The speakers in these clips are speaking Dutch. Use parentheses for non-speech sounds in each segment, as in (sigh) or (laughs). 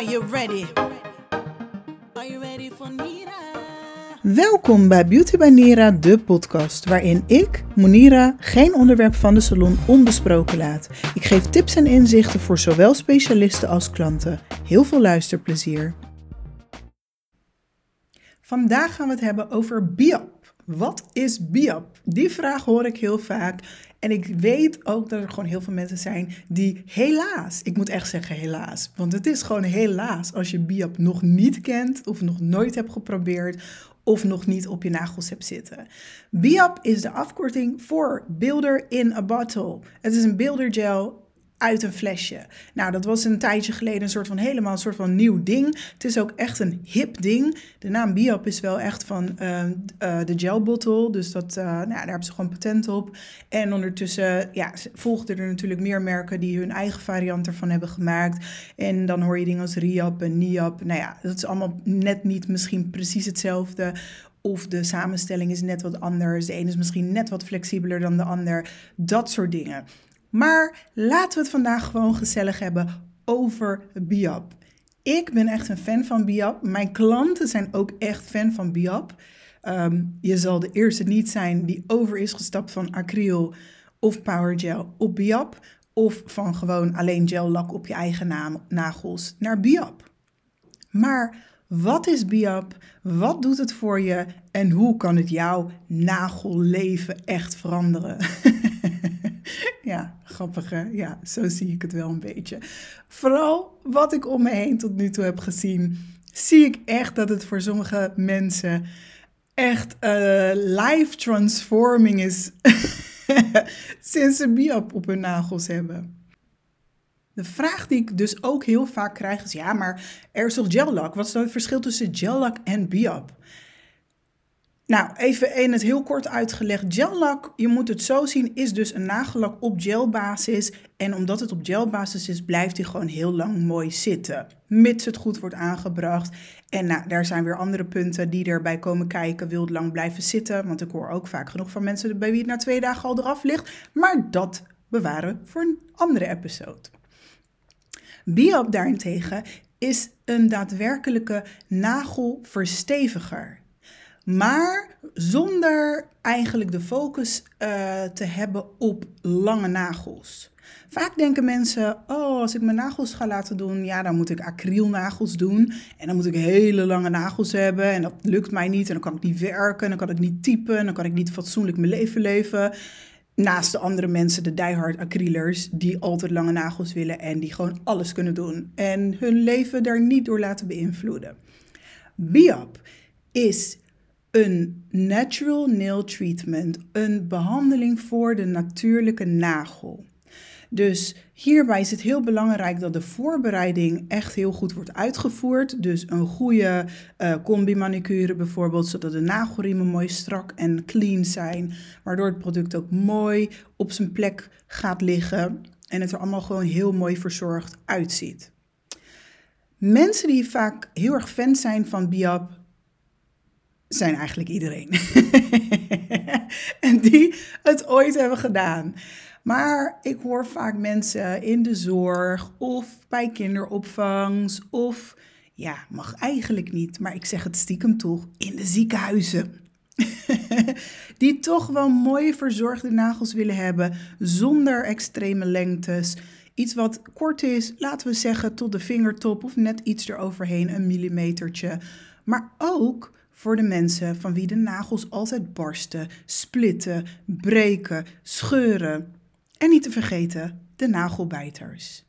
Are you ready? Are you ready for Nira? Welkom bij Beauty by Nira, de podcast waarin ik, Monira, geen onderwerp van de salon onbesproken laat. Ik geef tips en inzichten voor zowel specialisten als klanten. Heel veel luisterplezier. Vandaag gaan we het hebben over BIAP. Wat is BIAP? Die vraag hoor ik heel vaak. En ik weet ook dat er gewoon heel veel mensen zijn die helaas, ik moet echt zeggen helaas, want het is gewoon helaas als je BIAP nog niet kent of nog nooit hebt geprobeerd of nog niet op je nagels hebt zitten. BIAP is de afkorting voor Builder in a Bottle. Het is een builder gel uit een flesje. Nou, dat was een tijdje geleden een soort van helemaal een soort van nieuw ding. Het is ook echt een hip ding. De naam Biop is wel echt van uh, uh, de gel bottle. Dus dat, uh, nou, daar hebben ze gewoon patent op. En ondertussen ja, volgden er natuurlijk meer merken die hun eigen variant ervan hebben gemaakt. En dan hoor je dingen als Riap en Niap. Nou ja, dat is allemaal net niet misschien precies hetzelfde. Of de samenstelling is net wat anders. De ene is misschien net wat flexibeler dan de ander. Dat soort dingen. Maar laten we het vandaag gewoon gezellig hebben over Biap. Ik ben echt een fan van Biap. Mijn klanten zijn ook echt fan van Biap. Um, je zal de eerste niet zijn die over is gestapt van acryl of power gel op Biap. Of van gewoon alleen gel lak op je eigen nagels naar Biap. Maar wat is Biap? Wat doet het voor je? En hoe kan het jouw nagelleven echt veranderen? (laughs) Ja, zo zie ik het wel een beetje. Vooral wat ik om me heen tot nu toe heb gezien, zie ik echt dat het voor sommige mensen echt uh, life transforming is (laughs) sinds ze biop op hun nagels hebben. De vraag die ik dus ook heel vaak krijg is: ja, maar er is toch gel-lak? Wat is dan het verschil tussen gel-lak en biop? Nou, even in het heel kort uitgelegd. Gellak, je moet het zo zien, is dus een nagellak op gelbasis. En omdat het op gelbasis is, blijft hij gewoon heel lang mooi zitten. Mits het goed wordt aangebracht. En nou, daar zijn weer andere punten die erbij komen kijken. Wil het lang blijven zitten? Want ik hoor ook vaak genoeg van mensen bij wie het na twee dagen al eraf ligt. Maar dat bewaren voor een andere episode. Biop daarentegen is een daadwerkelijke nagelversteviger maar zonder eigenlijk de focus uh, te hebben op lange nagels. Vaak denken mensen, oh, als ik mijn nagels ga laten doen, ja, dan moet ik acrylnagels doen. En dan moet ik hele lange nagels hebben. En dat lukt mij niet. En dan kan ik niet werken. En dan kan ik niet typen. En dan kan ik niet fatsoenlijk mijn leven leven. Naast de andere mensen, de diehard acrylers, die altijd lange nagels willen en die gewoon alles kunnen doen. En hun leven daar niet door laten beïnvloeden. Biop is een natural nail treatment, een behandeling voor de natuurlijke nagel. Dus hierbij is het heel belangrijk dat de voorbereiding echt heel goed wordt uitgevoerd. Dus een goede uh, combi-manicure bijvoorbeeld, zodat de nagelriemen mooi strak en clean zijn. Waardoor het product ook mooi op zijn plek gaat liggen en het er allemaal gewoon heel mooi verzorgd uitziet. Mensen die vaak heel erg fan zijn van Biap, zijn eigenlijk iedereen. (laughs) en die het ooit hebben gedaan. Maar ik hoor vaak mensen in de zorg of bij kinderopvangs of ja, mag eigenlijk niet, maar ik zeg het stiekem toch, in de ziekenhuizen. (laughs) die toch wel mooie verzorgde nagels willen hebben zonder extreme lengtes. Iets wat kort is, laten we zeggen tot de vingertop of net iets eroverheen, een millimetertje. Maar ook voor de mensen van wie de nagels altijd barsten, splitten, breken, scheuren. En niet te vergeten de nagelbijters.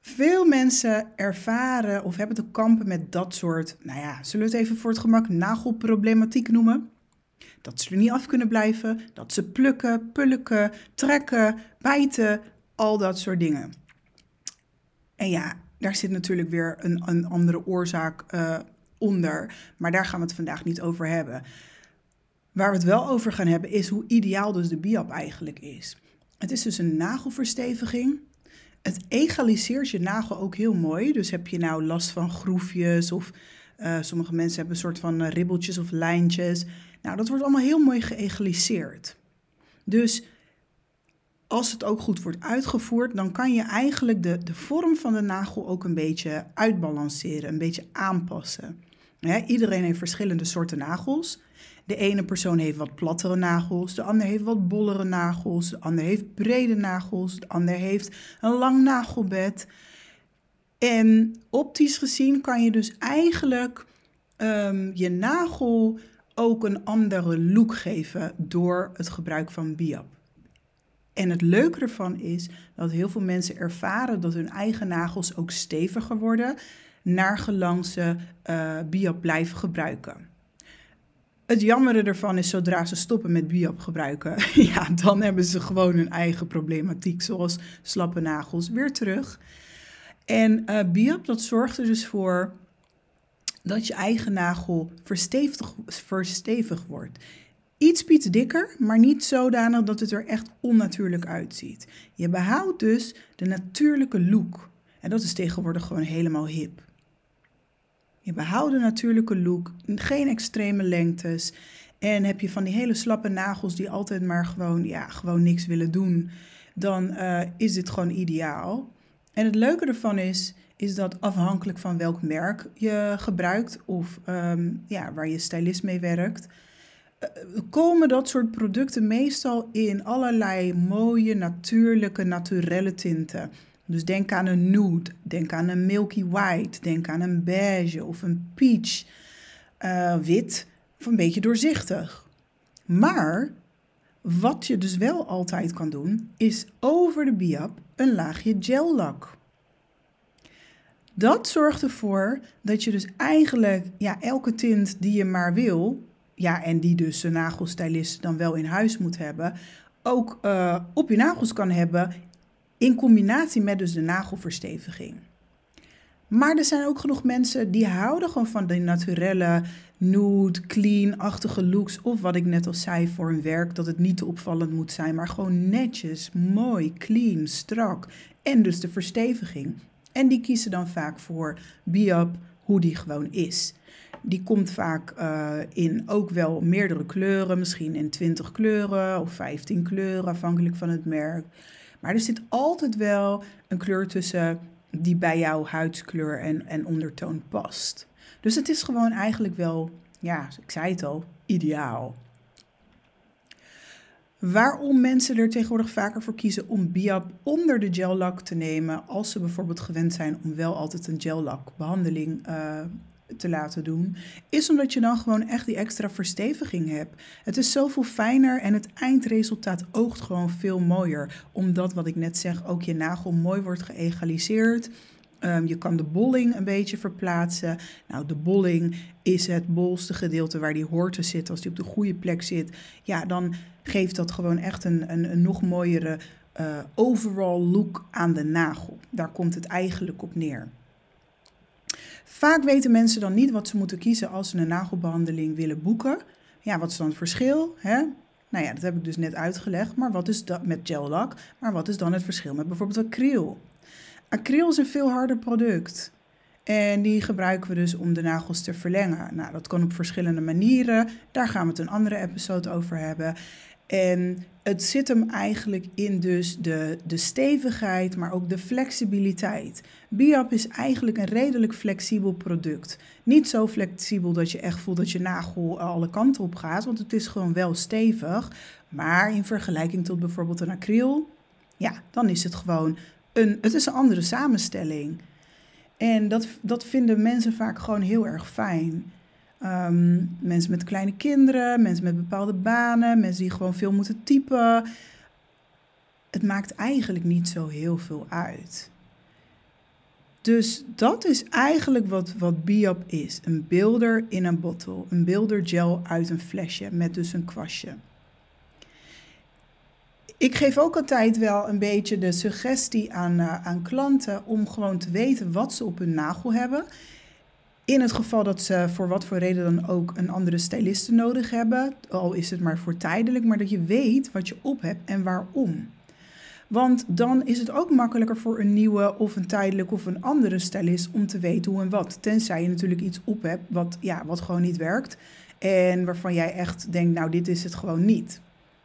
Veel mensen ervaren of hebben te kampen met dat soort, nou ja, zullen we het even voor het gemak nagelproblematiek noemen? Dat ze er niet af kunnen blijven, dat ze plukken, pulken, trekken, bijten, al dat soort dingen. En ja, daar zit natuurlijk weer een, een andere oorzaak uh, onder. Maar daar gaan we het vandaag niet over hebben. Waar we het wel over gaan hebben is hoe ideaal dus de biap eigenlijk is. Het is dus een nagelversteviging. Het egaliseert je nagel ook heel mooi. Dus heb je nou last van groefjes of uh, sommige mensen hebben een soort van ribbeltjes of lijntjes. Nou, dat wordt allemaal heel mooi geëgaliseerd. Dus als het ook goed wordt uitgevoerd, dan kan je eigenlijk de, de vorm van de nagel ook een beetje uitbalanceren, een beetje aanpassen. Iedereen heeft verschillende soorten nagels. De ene persoon heeft wat plattere nagels, de ander heeft wat bollere nagels, de ander heeft brede nagels, de ander heeft een lang nagelbed. En optisch gezien kan je dus eigenlijk ehm, je nagel ook een andere look geven door het gebruik van Biap. En het leuke ervan is dat heel veel mensen ervaren dat hun eigen nagels ook steviger worden naar gelang ze uh, Biap blijven gebruiken. Het jammere ervan is zodra ze stoppen met biop gebruiken, (laughs) ja, dan hebben ze gewoon hun eigen problematiek, zoals slappe nagels, weer terug. En uh, biop, dat zorgt er dus voor dat je eigen nagel verstevigd wordt. Iets iets dikker, maar niet zodanig dat het er echt onnatuurlijk uitziet. Je behoudt dus de natuurlijke look. En dat is tegenwoordig gewoon helemaal hip. Je behoudt de natuurlijke look, geen extreme lengtes. En heb je van die hele slappe nagels die altijd maar gewoon, ja, gewoon niks willen doen, dan uh, is dit gewoon ideaal. En het leuke ervan is, is dat afhankelijk van welk merk je gebruikt of um, ja, waar je stylist mee werkt, uh, komen dat soort producten meestal in allerlei mooie, natuurlijke, naturelle tinten. Dus denk aan een nude, denk aan een milky white, denk aan een beige of een peach. Uh, wit of een beetje doorzichtig. Maar wat je dus wel altijd kan doen, is over de biap een laagje gel lak. Dat zorgt ervoor dat je dus eigenlijk ja, elke tint die je maar wil, ja, en die dus een nagelstylist dan wel in huis moet hebben, ook uh, op je nagels kan hebben in combinatie met dus de nagelversteviging. Maar er zijn ook genoeg mensen die houden gewoon van de naturelle, nude, clean-achtige looks. Of wat ik net al zei voor hun werk, dat het niet te opvallend moet zijn, maar gewoon netjes, mooi, clean, strak. En dus de versteviging. En die kiezen dan vaak voor Biap, hoe die gewoon is. Die komt vaak uh, in ook wel meerdere kleuren, misschien in 20 kleuren of 15 kleuren, afhankelijk van het merk. Maar er zit altijd wel een kleur tussen die bij jouw huidskleur en, en ondertoon past. Dus het is gewoon eigenlijk wel, ja, ik zei het al, ideaal. Waarom mensen er tegenwoordig vaker voor kiezen om Biap onder de gel lak te nemen, als ze bijvoorbeeld gewend zijn om wel altijd een gel lak behandeling uh, te laten doen, is omdat je dan gewoon echt die extra versteviging hebt. Het is zoveel fijner en het eindresultaat oogt gewoon veel mooier. Omdat, wat ik net zeg, ook je nagel mooi wordt geëgaliseerd. Um, je kan de bolling een beetje verplaatsen. Nou, de bolling is het bolste gedeelte waar die hoort te zitten. Als die op de goede plek zit, ja, dan geeft dat gewoon echt een, een, nog mooiere uh, overall look aan de nagel. Daar komt het eigenlijk op neer. Vaak weten mensen dan niet wat ze moeten kiezen als ze een nagelbehandeling willen boeken. Ja, wat is dan het verschil? Hè? Nou ja, dat heb ik dus net uitgelegd. Maar wat is dat met gel lak? Maar wat is dan het verschil met bijvoorbeeld acryl? Acryl is een veel harder product. En die gebruiken we dus om de nagels te verlengen. Nou, dat kan op verschillende manieren. Daar gaan we het een andere episode over hebben. En het zit hem eigenlijk in dus de, de stevigheid, maar ook de flexibiliteit. Biap is eigenlijk een redelijk flexibel product. Niet zo flexibel dat je echt voelt dat je nagel alle kanten op gaat, want het is gewoon wel stevig. Maar in vergelijking tot bijvoorbeeld een acryl, ja, dan is het gewoon een, het is een andere samenstelling. En dat, dat vinden mensen vaak gewoon heel erg fijn. Um, mensen met kleine kinderen, mensen met bepaalde banen, mensen die gewoon veel moeten typen. Het maakt eigenlijk niet zo heel veel uit. Dus dat is eigenlijk wat, wat Biop is. Een beelder in een bottle. Een beelder gel uit een flesje met dus een kwastje. Ik geef ook altijd wel een beetje de suggestie aan, uh, aan klanten om gewoon te weten wat ze op hun nagel hebben. In het geval dat ze voor wat voor reden dan ook een andere styliste nodig hebben, al is het maar voor tijdelijk, maar dat je weet wat je op hebt en waarom. Want dan is het ook makkelijker voor een nieuwe of een tijdelijk of een andere stylist om te weten hoe en wat. Tenzij je natuurlijk iets op hebt wat, ja, wat gewoon niet werkt en waarvan jij echt denkt, nou dit is het gewoon niet.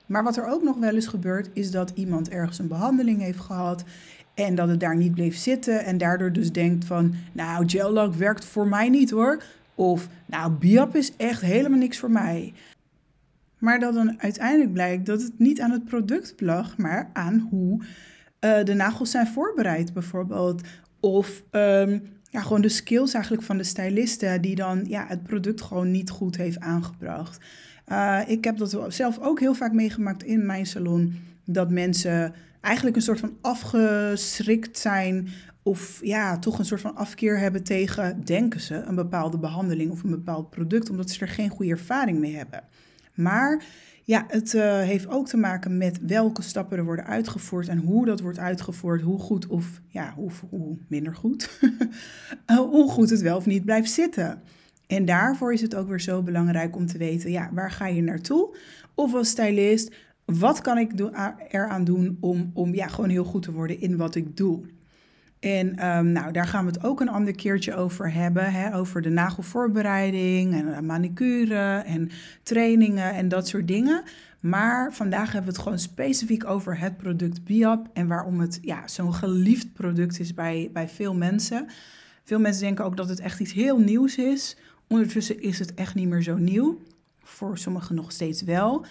Maar wat er ook nog wel eens gebeurt, is dat iemand ergens een behandeling heeft gehad en dat het daar niet bleef zitten en daardoor dus denkt van, nou, gel werkt voor mij niet hoor. Of, nou, Biap is echt helemaal niks voor mij. Maar dat dan uiteindelijk blijkt dat het niet aan het product lag, maar aan hoe uh, de nagels zijn voorbereid bijvoorbeeld. Of um, ja, gewoon de skills eigenlijk van de stylisten die dan ja, het product gewoon niet goed heeft aangebracht. Uh, ik heb dat zelf ook heel vaak meegemaakt in mijn salon. Dat mensen eigenlijk een soort van afgeschrikt zijn. Of ja, toch een soort van afkeer hebben tegen, denken ze, een bepaalde behandeling of een bepaald product. Omdat ze er geen goede ervaring mee hebben. Maar ja, het uh, heeft ook te maken met welke stappen er worden uitgevoerd en hoe dat wordt uitgevoerd, hoe goed of ja, hoe, hoe minder goed, (laughs) hoe goed het wel of niet blijft zitten. En daarvoor is het ook weer zo belangrijk om te weten, ja, waar ga je naartoe? Of als stylist, wat kan ik eraan doen om, om ja, gewoon heel goed te worden in wat ik doe? En um, nou, daar gaan we het ook een ander keertje over hebben. Hè, over de nagelvoorbereiding en manicure en trainingen en dat soort dingen. Maar vandaag hebben we het gewoon specifiek over het product Biap en waarom het ja, zo'n geliefd product is bij, bij veel mensen. Veel mensen denken ook dat het echt iets heel nieuws is. Ondertussen is het echt niet meer zo nieuw. Voor sommigen nog steeds wel.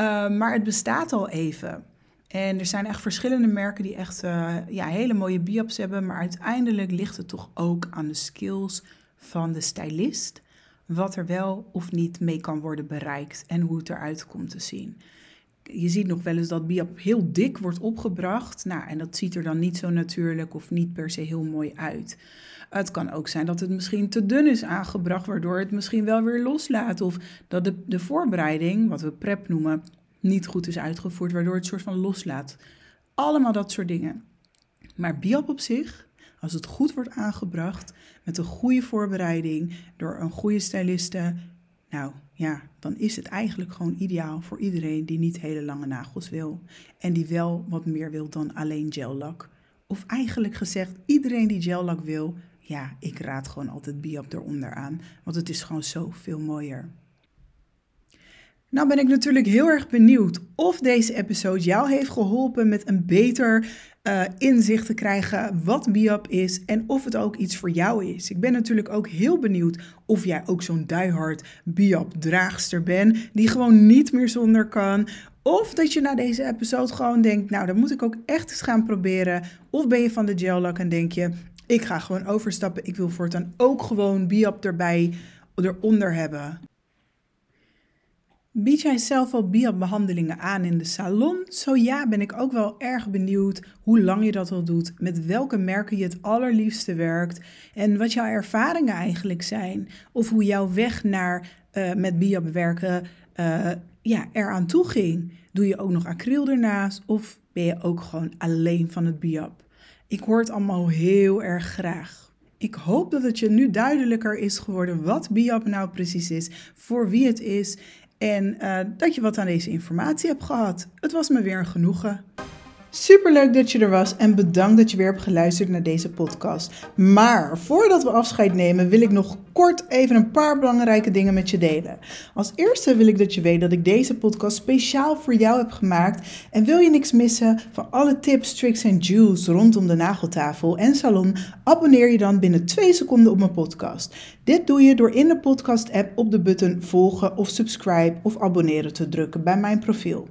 Uh, maar het bestaat al even. En er zijn echt verschillende merken die echt uh, ja, hele mooie biops hebben. Maar uiteindelijk ligt het toch ook aan de skills van de stylist. Wat er wel of niet mee kan worden bereikt en hoe het eruit komt te zien. Je ziet nog wel eens dat biop heel dik wordt opgebracht. Nou, en dat ziet er dan niet zo natuurlijk of niet per se heel mooi uit. Het kan ook zijn dat het misschien te dun is aangebracht, waardoor het misschien wel weer loslaat. Of dat de, de voorbereiding, wat we prep noemen, niet goed is uitgevoerd, waardoor het soort van loslaat. Allemaal dat soort dingen. Maar biop op zich, als het goed wordt aangebracht, met een goede voorbereiding, door een goede styliste, nou ja, dan is het eigenlijk gewoon ideaal voor iedereen die niet hele lange nagels wil. En die wel wat meer wil dan alleen gel-lak. Of eigenlijk gezegd, iedereen die gel-lak wil, ja, ik raad gewoon altijd biop eronder aan. Want het is gewoon zo veel mooier. Nou ben ik natuurlijk heel erg benieuwd of deze episode jou heeft geholpen met een beter uh, inzicht te krijgen wat BIAP is en of het ook iets voor jou is. Ik ben natuurlijk ook heel benieuwd of jij ook zo'n diehard BIAP draagster bent die gewoon niet meer zonder kan. Of dat je na deze episode gewoon denkt, nou dan moet ik ook echt eens gaan proberen. Of ben je van de gel lock en denk je, ik ga gewoon overstappen. Ik wil voortaan ook gewoon BIAP erbij, eronder hebben. Bied jij zelf al BIAP-behandelingen aan in de salon? Zo ja, ben ik ook wel erg benieuwd hoe lang je dat al doet, met welke merken je het allerliefste werkt en wat jouw ervaringen eigenlijk zijn. Of hoe jouw weg naar uh, met BIAP werken uh, ja, eraan toe ging. Doe je ook nog acryl ernaast of ben je ook gewoon alleen van het BIAP? Ik hoor het allemaal heel erg graag. Ik hoop dat het je nu duidelijker is geworden wat BIAP nou precies is, voor wie het is en uh, dat je wat aan deze informatie hebt gehad. Het was me weer een genoegen. Superleuk dat je er was en bedankt dat je weer hebt geluisterd naar deze podcast. Maar voordat we afscheid nemen, wil ik nog kort even een paar belangrijke dingen met je delen. Als eerste wil ik dat je weet dat ik deze podcast speciaal voor jou heb gemaakt. En wil je niks missen van alle tips, tricks en juice rondom de nageltafel en salon, abonneer je dan binnen 2 seconden op mijn podcast. Dit doe je door in de podcast-app op de button volgen of subscribe of abonneren te drukken bij mijn profiel.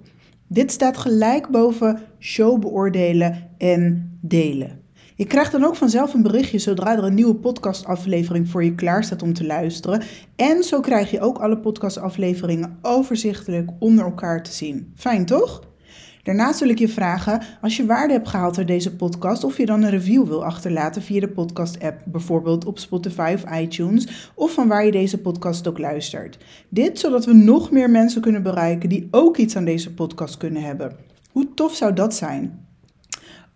Dit staat gelijk boven show beoordelen en delen. Je krijgt dan ook vanzelf een berichtje zodra er een nieuwe podcastaflevering voor je klaar staat om te luisteren. En zo krijg je ook alle podcastafleveringen overzichtelijk onder elkaar te zien. Fijn toch? Daarnaast wil ik je vragen, als je waarde hebt gehaald uit deze podcast, of je dan een review wil achterlaten via de podcast-app, bijvoorbeeld op Spotify of iTunes, of van waar je deze podcast ook luistert. Dit zodat we nog meer mensen kunnen bereiken die ook iets aan deze podcast kunnen hebben. Hoe tof zou dat zijn?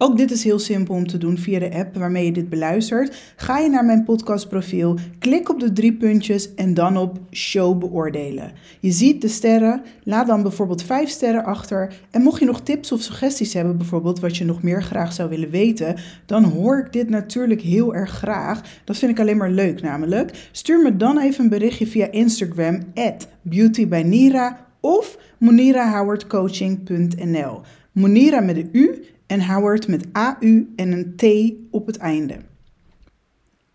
Ook dit is heel simpel om te doen via de app waarmee je dit beluistert. Ga je naar mijn podcastprofiel, klik op de drie puntjes en dan op show beoordelen. Je ziet de sterren, laat dan bijvoorbeeld vijf sterren achter. En mocht je nog tips of suggesties hebben, bijvoorbeeld wat je nog meer graag zou willen weten, dan hoor ik dit natuurlijk heel erg graag. Dat vind ik alleen maar leuk namelijk. Stuur me dan even een berichtje via Instagram, at of monirahowardcoaching.nl. Monira met een U en Howard met AU en een T op het einde.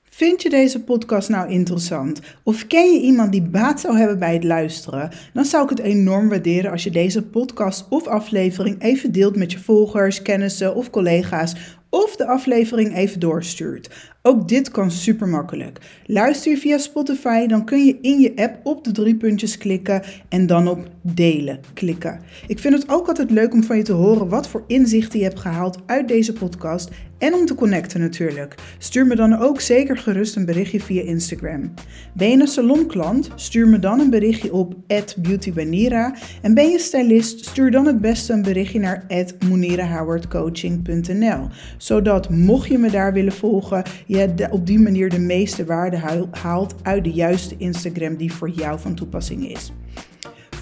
Vind je deze podcast nou interessant? Of ken je iemand die baat zou hebben bij het luisteren? Dan zou ik het enorm waarderen als je deze podcast of aflevering even deelt met je volgers, kennissen of collega's. Of de aflevering even doorstuurt. Ook dit kan super makkelijk. Luister je via Spotify, dan kun je in je app op de drie puntjes klikken en dan op delen klikken. Ik vind het ook altijd leuk om van je te horen wat voor inzichten je hebt gehaald uit deze podcast en om te connecten natuurlijk. Stuur me dan ook zeker gerust een berichtje via Instagram. Ben je een salonklant? Stuur me dan een berichtje op @beautybanira en ben je stylist? Stuur dan het beste een berichtje naar @monirahowardcoaching.nl, zodat mocht je me daar willen volgen, je op die manier de meeste waarde haalt uit de juiste Instagram die voor jou van toepassing is.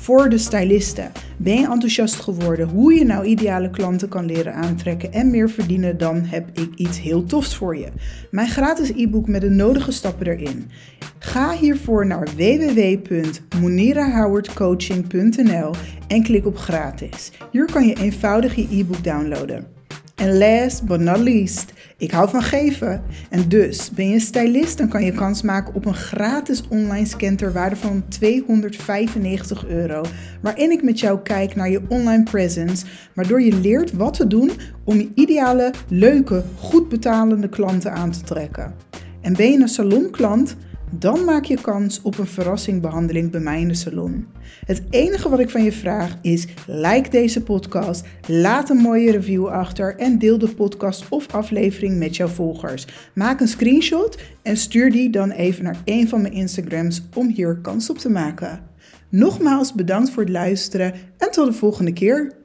Voor de stylisten. Ben je enthousiast geworden hoe je nou ideale klanten kan leren aantrekken en meer verdienen? Dan heb ik iets heel tofs voor je. Mijn gratis e-book met de nodige stappen erin. Ga hiervoor naar www.monirahowardcoaching.nl en klik op gratis. Hier kan je eenvoudig je e-book downloaden. En last but not least, ik hou van geven. En dus, ben je stylist, dan kan je kans maken op een gratis online scan ter waarde van 295 euro. Waarin ik met jou kijk naar je online presence, waardoor je leert wat te doen om je ideale, leuke, goed betalende klanten aan te trekken. En ben je een salonklant? Dan maak je kans op een verrassingbehandeling bij mij in de salon. Het enige wat ik van je vraag is: like deze podcast, laat een mooie review achter en deel de podcast of aflevering met jouw volgers. Maak een screenshot en stuur die dan even naar een van mijn Instagrams om hier kans op te maken. Nogmaals bedankt voor het luisteren en tot de volgende keer.